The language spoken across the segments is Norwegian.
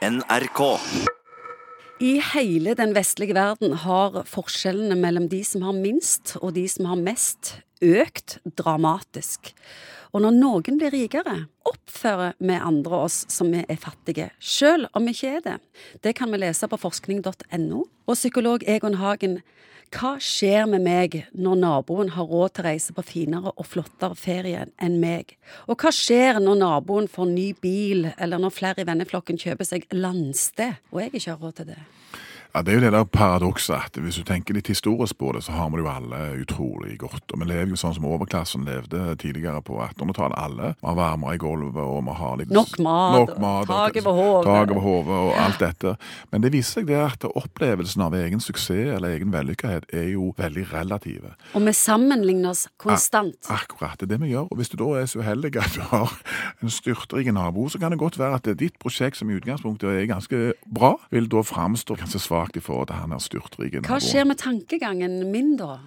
NRK. I hele den vestlige verden har forskjellene mellom de som har minst og de som har mest, økt dramatisk. Og når noen blir rikere, oppfører vi andre oss som vi er fattige, sjøl om vi ikke er det. Det kan vi lese på forskning.no. Og psykolog Egon Hagen, hva skjer med meg når naboen har råd til å reise på finere og flottere ferie enn meg? Og hva skjer når naboen får ny bil, eller når flere i venneflokken kjøper seg landsted, og jeg ikke har råd til det? Ja, Det er jo det der paradokset at hvis du tenker litt historisk på det, så har vi det jo alle utrolig godt. Og vi lever jo sånn som overklassen levde tidligere på 1800-tallet. Alle vi har varmer i gulvet, og vi har litt Nok mat, nok mat tak over hodet. og alt dette. Men det viser seg det at opplevelsen av egen suksess eller egen vellykkethet er jo veldig relative. Og vi sammenligner oss konstant. Akkurat, det er det vi gjør. Og hvis du da er så uheldig at du har en styrtrik nabo, så kan det godt være at ditt prosjekt som i utgangspunktet er ganske bra, vil da framstå ganske svakt i forhold til han her styrtrike Hva skjer med tankegangen min da?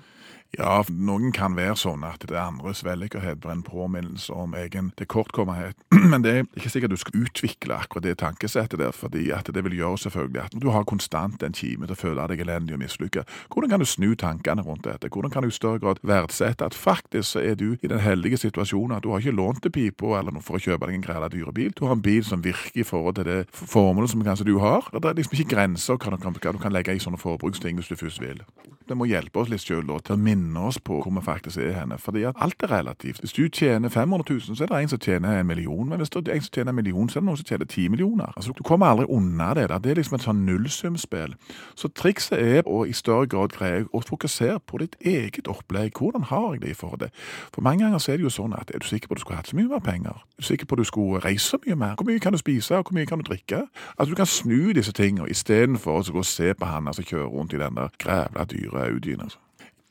Ja, noen kan være sånn at det er andres vellykkethet blir en påminnelse om egen tilkortkommenhet. Men det er ikke sikkert du skal utvikle akkurat det tankesettet der, fordi at det vil gjøre selvfølgelig at du har konstant en kime til å føle deg elendig og mislykket. Hvordan kan du snu tankene rundt dette? Hvordan kan du i større grad verdsette at faktisk er du i den heldige situasjonen at du har ikke lånt til pipa eller noe for å kjøpe deg en grella dyre bil. Du har en bil som virker i forhold til det formålet som kanskje du har. Det er liksom ikke grenser hva du kan legge i sånne forbruksting hvis du først vil. Det må hjelpe oss litt sjøl til å minne oss på hvor vi faktisk er henne. Fordi at alt er relativt. Hvis du tjener 500 000, så er det en som tjener en million. Men hvis det er en som tjener en million, så er det noen som tjener ti millioner. Altså, Du kommer aldri unna det. Da. Det er liksom et sånn nullsumspill. Så trikset er å i større grad greie å fokusere på ditt eget opplegg. Hvordan har jeg det i forhold til? For mange ganger så er det jo sånn at er du sikker på at du skulle hatt så mye mer penger? Er du sikker på at du skulle reise mye mer? Hvor mye kan du spise, og hvor mye kan du drikke? Altså Du kan snu disse tingene istedenfor å gå og se på han som kjører rundt i den der grævla dyre Audien. altså.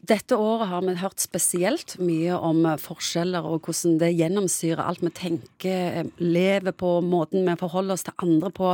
Dette året har vi hørt spesielt mye om forskjeller og hvordan det gjennomsyrer alt vi tenker, lever på, måten vi forholder oss til andre på.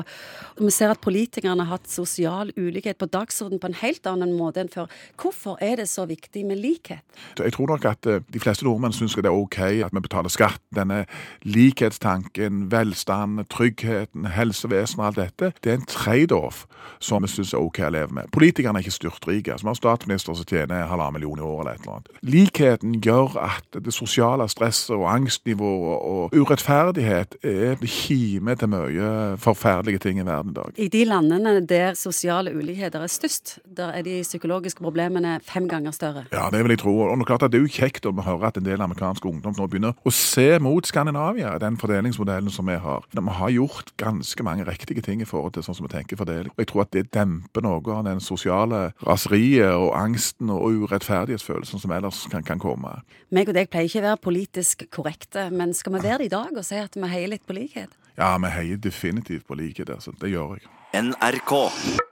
Vi ser at politikerne har hatt sosial ulikhet på dagsorden på en helt annen måte enn før. Hvorfor er det så viktig med likhet? Jeg tror nok at eh, de fleste nordmenn syns det er OK at vi betaler skatt. Denne likhetstanken, velstand, tryggheten, helsevesenet alt dette, det er en trade-off som vi syns er OK å leve med. Politikerne er ikke styrtrike. Vi har statsminister som tjener halvannen million i året eller et eller annet. Likheten gjør at det sosiale stresset og angstnivået og urettferdighet er kime til mye forferdelige ting i verden i dag. I de landene der sosiale ulikheter er størst, der er de psykologiske problemene fem ganger større. Ja, det vil jeg tro. Og klart at det er jo kjekt å høre at en del amerikansk ungdom nå begynner å se mot Skandinavia, den fordelingsmodellen som vi har. Vi har gjort ganske mange riktige ting i forhold til sånn som vi tenker fordeling. Og jeg tror at det demper noe av den sosiale raseriet og angsten og urettferdighetsfølelsen som ellers kan, kan komme. Meg og deg pleier ikke å være politisk korrekte, men skal vi være det i dag og si at vi heier litt på likhet? Ja, vi heier definitivt på likhet. Altså. Det gjør jeg. NRK.